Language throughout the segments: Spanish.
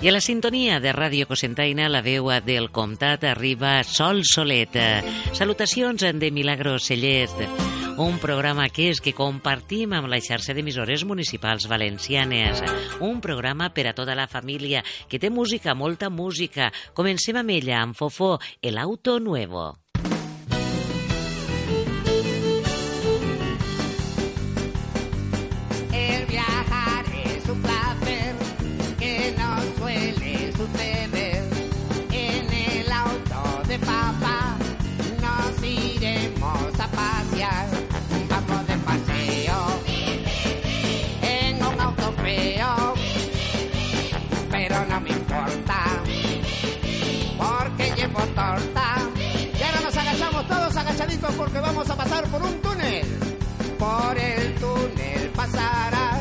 I a la sintonia de Ràdio Cosentaina, la veu del comtat arriba Sol Solet. Salutacions de Milagros Cellers, un programa que és que compartim amb la xarxa d'emissores municipals valencianes. Un programa per a tota la família, que té música, molta música. Comencem amb ella, amb Fofó, El Auto Nuevo. Porque vamos a pasar por un túnel. Por el túnel pasará,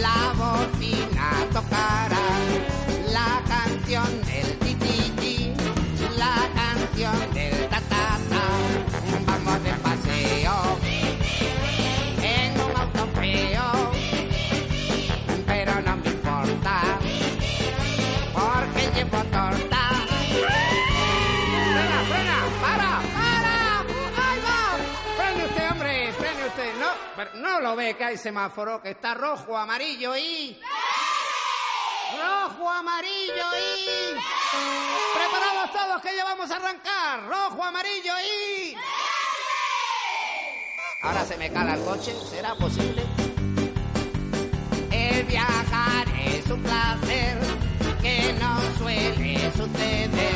la bocina tocará, la canción no lo ve que hay semáforo, que está rojo, amarillo y... ¡Rojo, amarillo y... ¡Preparados todos que ya vamos a arrancar! ¡Rojo, amarillo y... Ahora se me cala el coche, ¿será posible? El viajar es un placer que no suele suceder.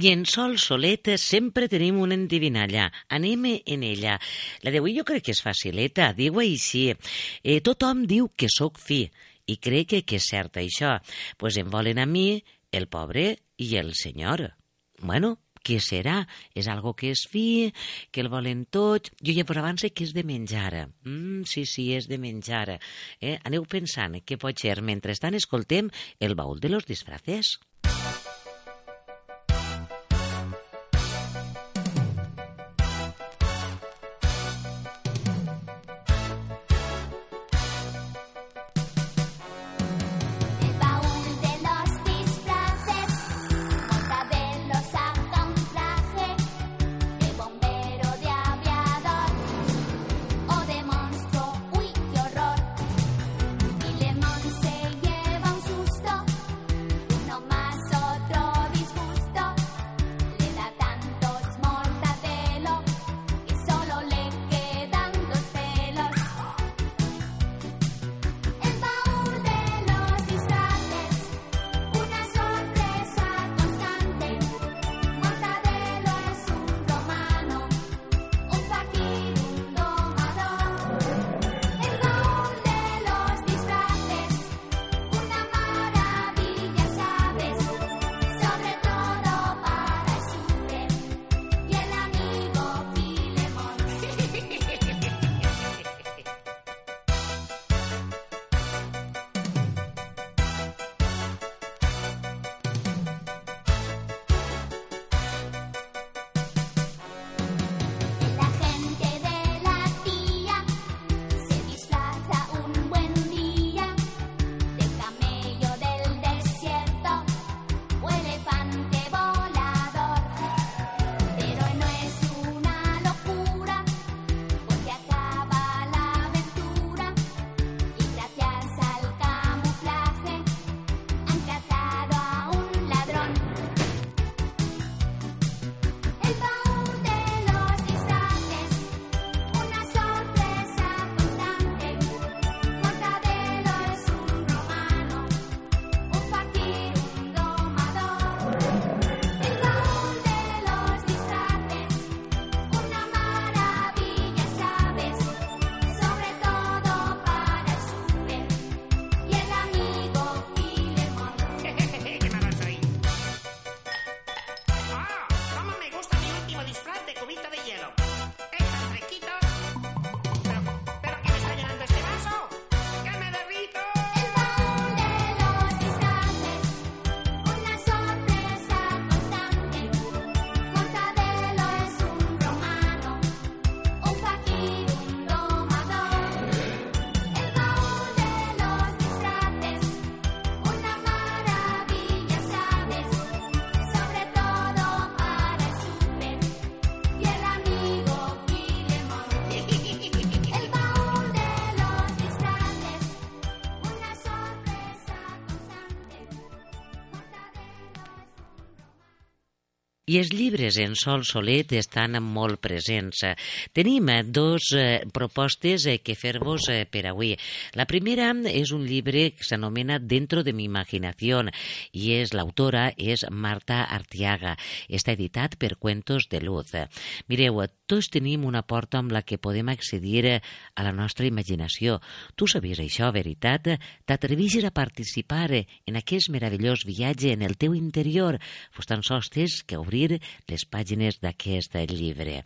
I en Sol Soleta sempre tenim una endivinalla. Anem en ella. La d'avui jo crec que és facileta. Diu així. Eh, tothom diu que sóc fi i crec que, que és cert això. Pues em volen a mi, el pobre i el senyor. Bueno, què serà? És algo que és fi, que el volen tots... Jo ja per abans sé que és de menjar. Mm, sí, sí, és de menjar. Eh? Aneu pensant què pot ser. Mentrestant escoltem el baúl de los disfraces. I els llibres en Sol Solet estan molt presents. Tenim eh, dos eh, propostes eh, que fer-vos per avui. La primera és un llibre que s'anomena Dentro de mi imaginació i és l'autora és Marta Artiaga. Està editat per Cuentos de Luz. Mireu, tots tenim una porta amb la que podem accedir eh, a la nostra imaginació. Tu sabies això, veritat? T'atrevixes a participar eh, en aquest meravellós viatge en el teu interior? Fos tan sols tens que obrir les pàgines d'aquest llibre.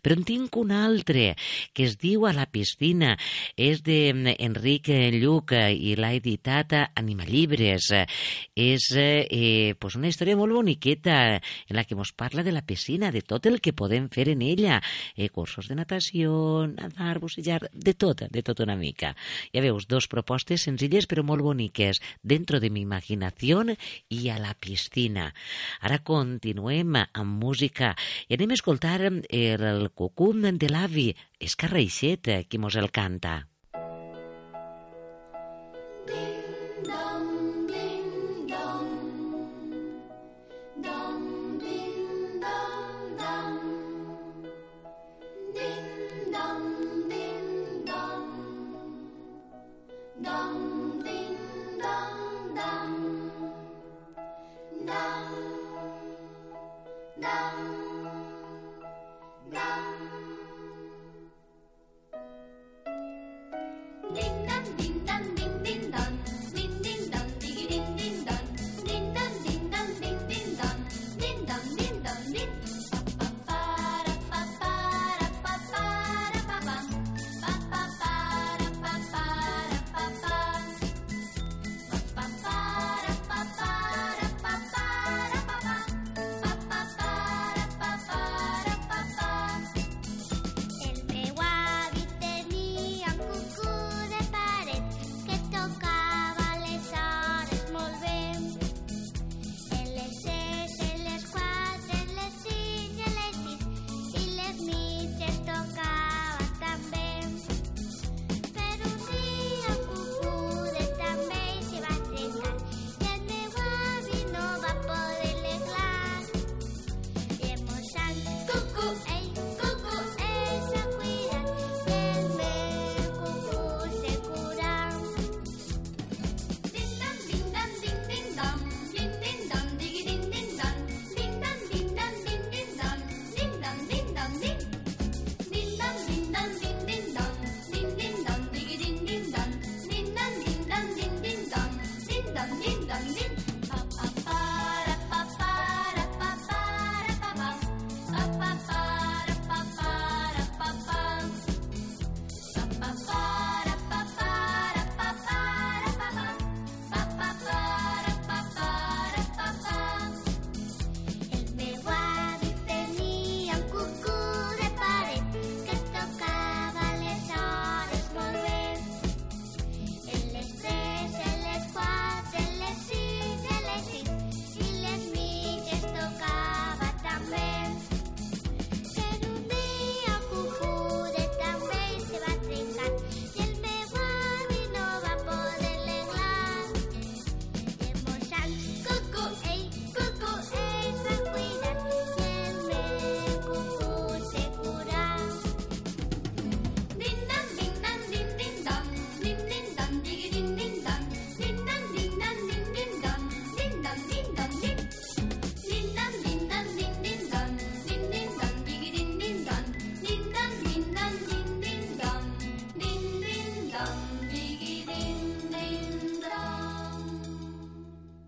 Però en tinc un altre que es diu A la piscina. És d'Enric Lluc i l'ha editat a Animalibres. És eh, pues una història molt boniqueta en la que ens parla de la piscina, de tot el que podem fer en ella. Eh, cursos de natació, nadar, bussejar, de tot, de tot una mica. Ja veus, dos propostes senzilles però molt boniques. Dentro de mi imaginació i a la piscina. Ara continuem amb música i anem a escoltar el, el cucum de l'avi. És eh, qui mos el canta. Ding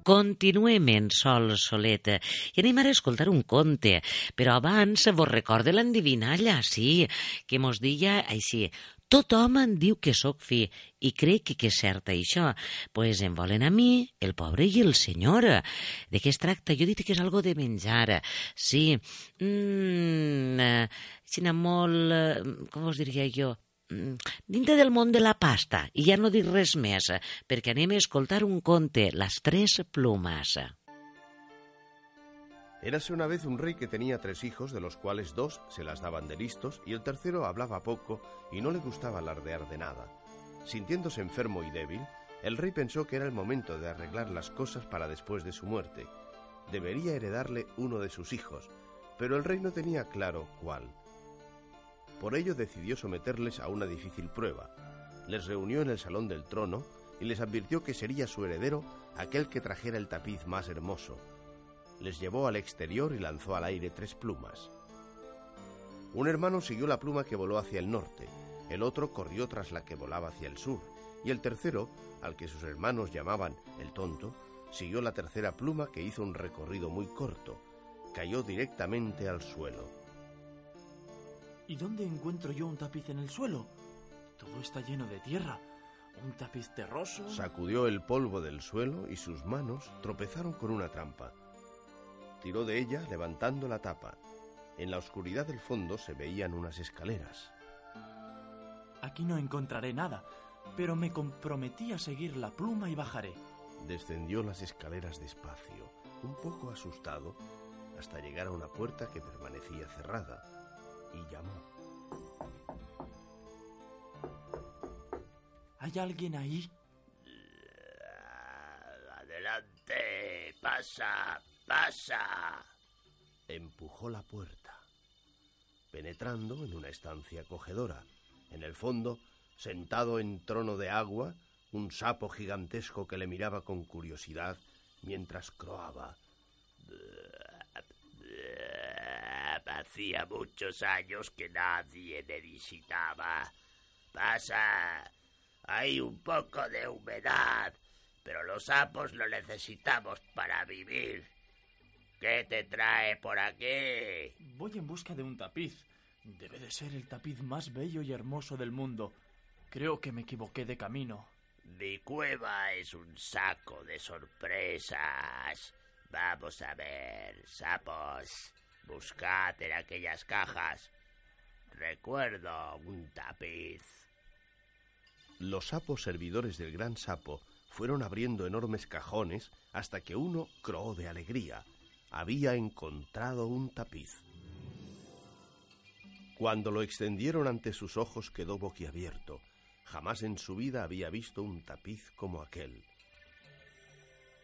Continuem en Sol Solet i anem ara a escoltar un conte, però abans vos recorde l'endivinalla, sí, que mos deia així, Tothom em diu que sóc fi i crec que és cert això. Pues em volen a mi, el pobre i el senyor. De què es tracta? Jo he dit que és algo de menjar. Sí. Mm, eh, sinó molt... eh, Com us diria jo? Mm, dintre del món de la pasta, i ja no dic res més, perquè anem escoltar un conte, Les tres plumas. Érase una vez un rey que tenía tres hijos, de los cuales dos se las daban de listos y el tercero hablaba poco y no le gustaba alardear de nada. Sintiéndose enfermo y débil, el rey pensó que era el momento de arreglar las cosas para después de su muerte, debería heredarle uno de sus hijos, pero el rey no tenía claro cuál. Por ello decidió someterles a una difícil prueba. Les reunió en el salón del trono y les advirtió que sería su heredero aquel que trajera el tapiz más hermoso. Les llevó al exterior y lanzó al aire tres plumas. Un hermano siguió la pluma que voló hacia el norte, el otro corrió tras la que volaba hacia el sur, y el tercero, al que sus hermanos llamaban el tonto, siguió la tercera pluma que hizo un recorrido muy corto. Cayó directamente al suelo. ¿Y dónde encuentro yo un tapiz en el suelo? Todo está lleno de tierra. Un tapiz terroso. Sacudió el polvo del suelo y sus manos tropezaron con una trampa. Tiró de ella levantando la tapa. En la oscuridad del fondo se veían unas escaleras. Aquí no encontraré nada, pero me comprometí a seguir la pluma y bajaré. Descendió las escaleras despacio, un poco asustado, hasta llegar a una puerta que permanecía cerrada, y llamó. ¿Hay alguien ahí? Adelante, pasa, pasa. Empujó la puerta, penetrando en una estancia acogedora. En el fondo, sentado en trono de agua, un sapo gigantesco que le miraba con curiosidad mientras croaba. Hacía muchos años que nadie me visitaba. Pasa. Hay un poco de humedad, pero los sapos lo necesitamos para vivir. ¿Qué te trae por aquí? Voy en busca de un tapiz. Debe de ser el tapiz más bello y hermoso del mundo. Creo que me equivoqué de camino. Mi cueva es un saco de sorpresas. Vamos a ver, sapos. Buscad en aquellas cajas. Recuerdo un tapiz. Los sapos servidores del gran sapo fueron abriendo enormes cajones hasta que uno croó de alegría. Había encontrado un tapiz. Cuando lo extendieron ante sus ojos quedó boquiabierto. Jamás en su vida había visto un tapiz como aquel.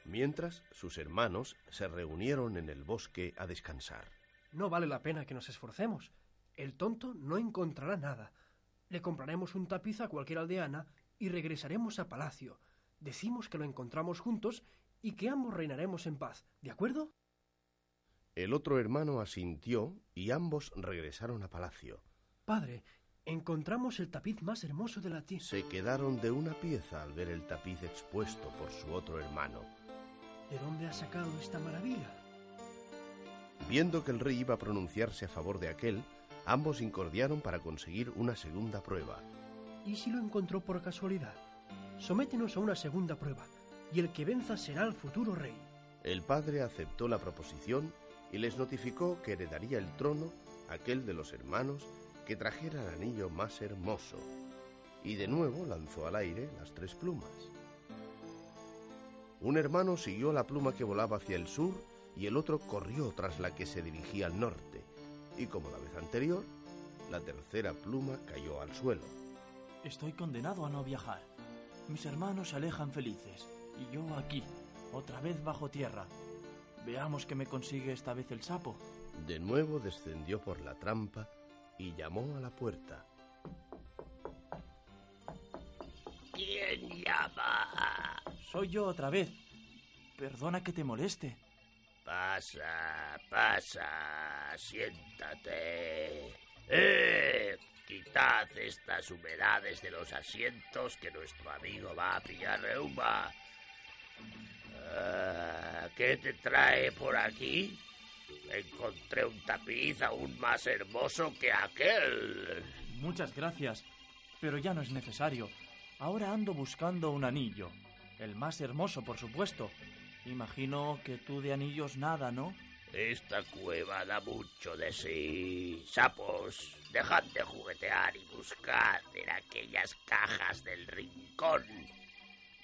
Mientras, sus hermanos se reunieron en el bosque a descansar. No vale la pena que nos esforcemos. El tonto no encontrará nada. Le compraremos un tapiz a cualquier aldeana y regresaremos a palacio. Decimos que lo encontramos juntos y que ambos reinaremos en paz. ¿De acuerdo? El otro hermano asintió y ambos regresaron a palacio. Padre, encontramos el tapiz más hermoso de la tierra. Se quedaron de una pieza al ver el tapiz expuesto por su otro hermano. ¿De dónde ha sacado esta maravilla? Viendo que el rey iba a pronunciarse a favor de aquel, ambos incordiaron para conseguir una segunda prueba. ¿Y si lo encontró por casualidad? Sométenos a una segunda prueba, y el que venza será el futuro rey. El padre aceptó la proposición y les notificó que heredaría el trono aquel de los hermanos que trajera el anillo más hermoso, y de nuevo lanzó al aire las tres plumas. Un hermano siguió la pluma que volaba hacia el sur y el otro corrió tras la que se dirigía al norte, y como la vez anterior, la tercera pluma cayó al suelo. Estoy condenado a no viajar. Mis hermanos se alejan felices. Y yo aquí, otra vez bajo tierra. Veamos qué me consigue esta vez el sapo. De nuevo descendió por la trampa y llamó a la puerta. ¿Quién llama? Soy yo otra vez. Perdona que te moleste. Pasa, pasa, siéntate. ¡Eh! Quitad estas humedades de los asientos que nuestro amigo va a pillar reuma. Ah, ¿Qué te trae por aquí? Encontré un tapiz aún más hermoso que aquel. Muchas gracias, pero ya no es necesario. Ahora ando buscando un anillo. El más hermoso, por supuesto. Imagino que tú de anillos nada, ¿no? Esta cueva da mucho de sí. Sapos, dejad de juguetear y buscad en aquellas cajas del rincón.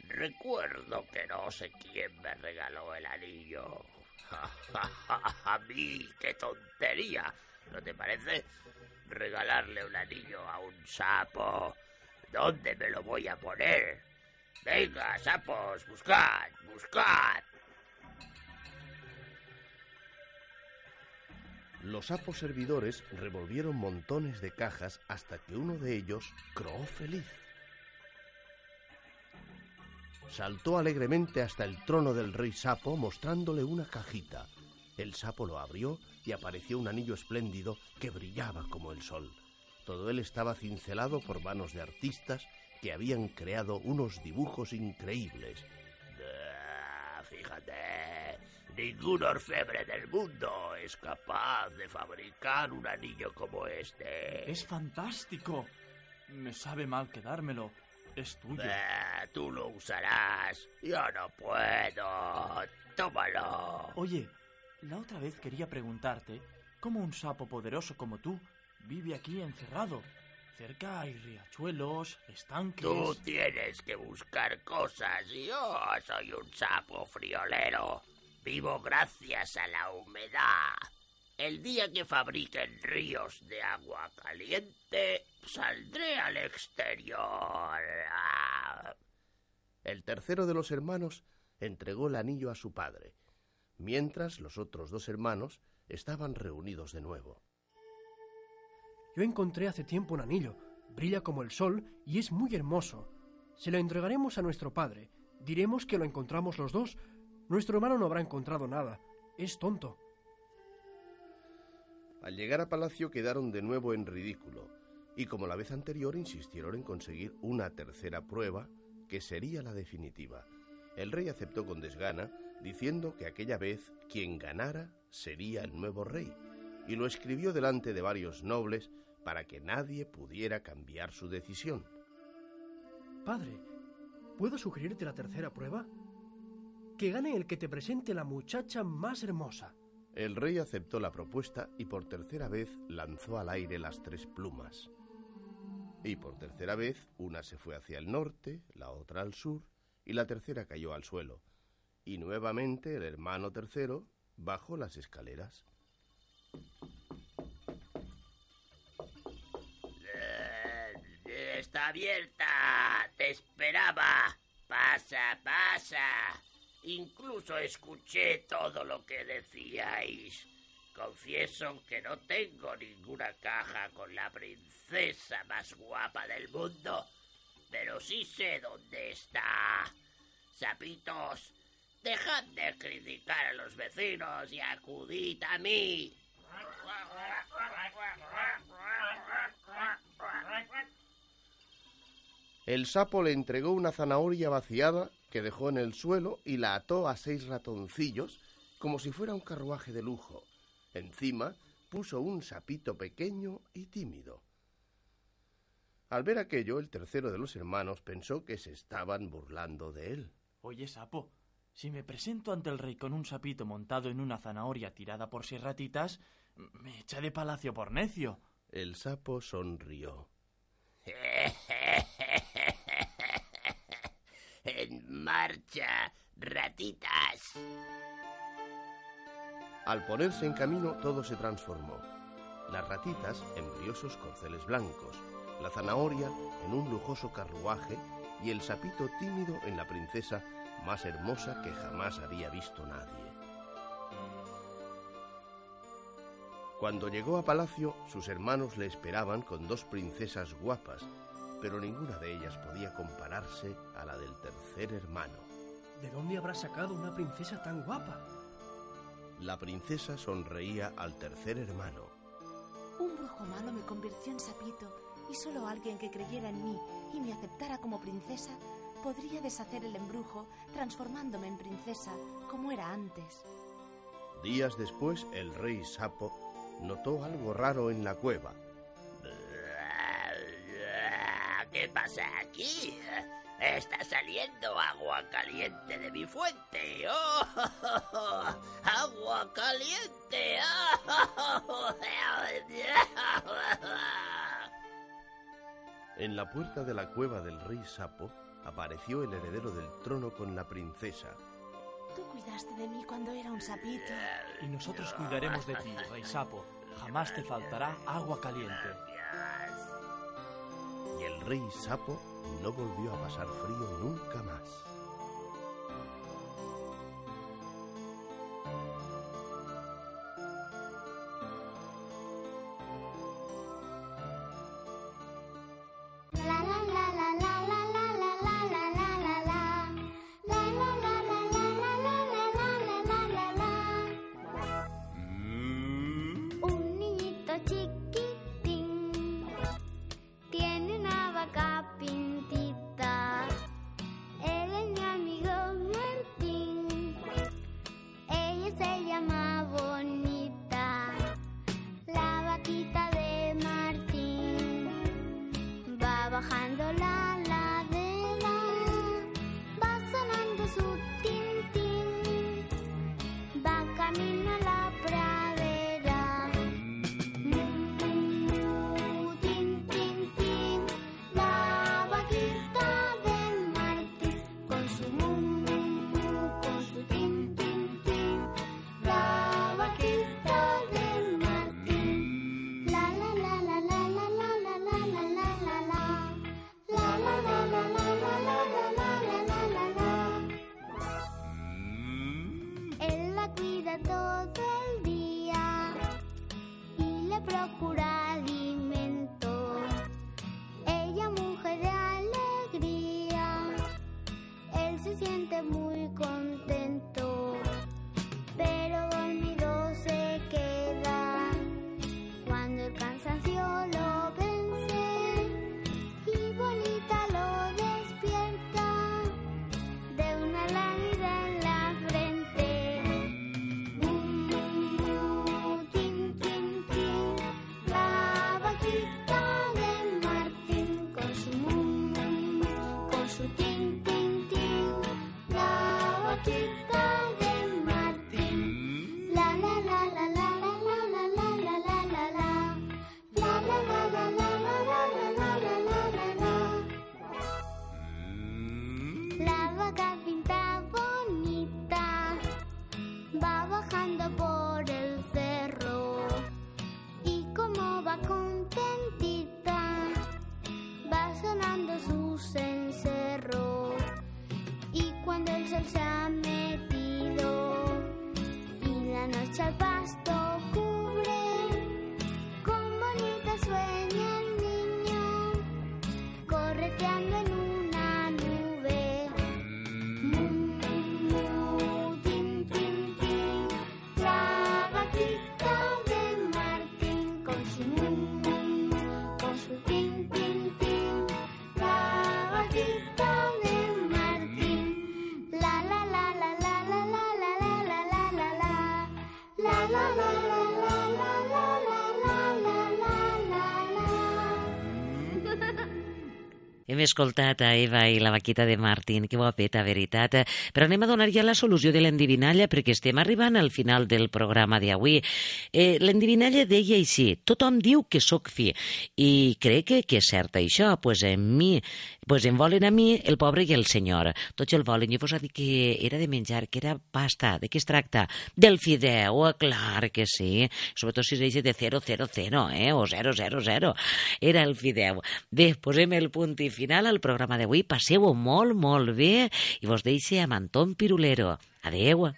Recuerdo que no sé quién me regaló el anillo. A mí, qué tontería. ¿No te parece? Regalarle un anillo a un sapo. ¿Dónde me lo voy a poner? Venga, sapos, buscad, buscad. Los sapos servidores revolvieron montones de cajas hasta que uno de ellos croó feliz. Saltó alegremente hasta el trono del rey sapo mostrándole una cajita. El sapo lo abrió y apareció un anillo espléndido que brillaba como el sol. Todo él estaba cincelado por manos de artistas que habían creado unos dibujos increíbles. Fíjate, ningún orfebre del mundo es capaz de fabricar un anillo como este. Es fantástico. Me sabe mal quedármelo. Es tuyo. Tú lo usarás. Yo no puedo. Tómalo. Oye, la otra vez quería preguntarte cómo un sapo poderoso como tú vive aquí encerrado. Cerca hay riachuelos, estanques. Tú tienes que buscar cosas. Yo soy un sapo friolero. Vivo gracias a la humedad. El día que fabriquen ríos de agua caliente, saldré al exterior. El tercero de los hermanos entregó el anillo a su padre, mientras los otros dos hermanos estaban reunidos de nuevo. Yo encontré hace tiempo un anillo. Brilla como el sol y es muy hermoso. Se lo entregaremos a nuestro padre. Diremos que lo encontramos los dos. Nuestro hermano no habrá encontrado nada. Es tonto. Al llegar a palacio quedaron de nuevo en ridículo, y como la vez anterior insistieron en conseguir una tercera prueba, que sería la definitiva. El rey aceptó con desgana, diciendo que aquella vez quien ganara sería el nuevo rey, y lo escribió delante de varios nobles para que nadie pudiera cambiar su decisión. Padre, ¿puedo sugerirte la tercera prueba? Que gane el que te presente la muchacha más hermosa. El rey aceptó la propuesta y por tercera vez lanzó al aire las tres plumas. Y por tercera vez una se fue hacia el norte, la otra al sur y la tercera cayó al suelo. Y nuevamente el hermano tercero bajó las escaleras. Eh, Está abierta. Te esperaba. Pasa, pasa. Incluso escuché todo lo que decíais. Confieso que no tengo ninguna caja con la princesa más guapa del mundo, pero sí sé dónde está. Sapitos, dejad de criticar a los vecinos y acudid a mí. El sapo le entregó una zanahoria vaciada que dejó en el suelo y la ató a seis ratoncillos como si fuera un carruaje de lujo. Encima puso un sapito pequeño y tímido. Al ver aquello, el tercero de los hermanos pensó que se estaban burlando de él. Oye, sapo, si me presento ante el rey con un sapito montado en una zanahoria tirada por seis ratitas, me echa de palacio por necio. El sapo sonrió. En marcha, ratitas. Al ponerse en camino todo se transformó. Las ratitas en briosos corceles blancos, la zanahoria en un lujoso carruaje y el sapito tímido en la princesa más hermosa que jamás había visto nadie. Cuando llegó a palacio, sus hermanos le esperaban con dos princesas guapas, pero ninguna de ellas podía compararse a la del tercer hermano. ¿De dónde habrá sacado una princesa tan guapa? La princesa sonreía al tercer hermano. Un brujo malo me convirtió en sapito y solo alguien que creyera en mí y me aceptara como princesa podría deshacer el embrujo transformándome en princesa como era antes. Días después, el rey sapo notó algo raro en la cueva. Pasa aquí? Está saliendo agua caliente de mi fuente. ¡Oh! ¡Agua caliente! En la puerta de la cueva del rey sapo apareció el heredero del trono con la princesa. Tú cuidaste de mí cuando era un sapito. Y nosotros cuidaremos de ti, rey sapo. Jamás te faltará agua caliente. Rey sapo no volvió a pasar frío nunca más. Hem escoltat a Eva i la vaquita de Martín, que guapeta, veritat. Però anem a donar ja la solució de l'endivinalla perquè estem arribant al final del programa d'avui. Eh, l'endivinalla deia així, tothom diu que sóc fi i crec que, que és cert això, pues en mi, pues em volen a mi el pobre i el senyor. Tots el volen. Jo vos ha dit que era de menjar, que era pasta. De què es tracta? Del fideu, eh, clar que sí. Sobretot si es deixa de 000, eh, o 000. Era el fideu. Bé, posem el punt i final al programa d'avui. Passeu-ho molt, molt bé i vos deixe amb Anton Pirulero. Adeu.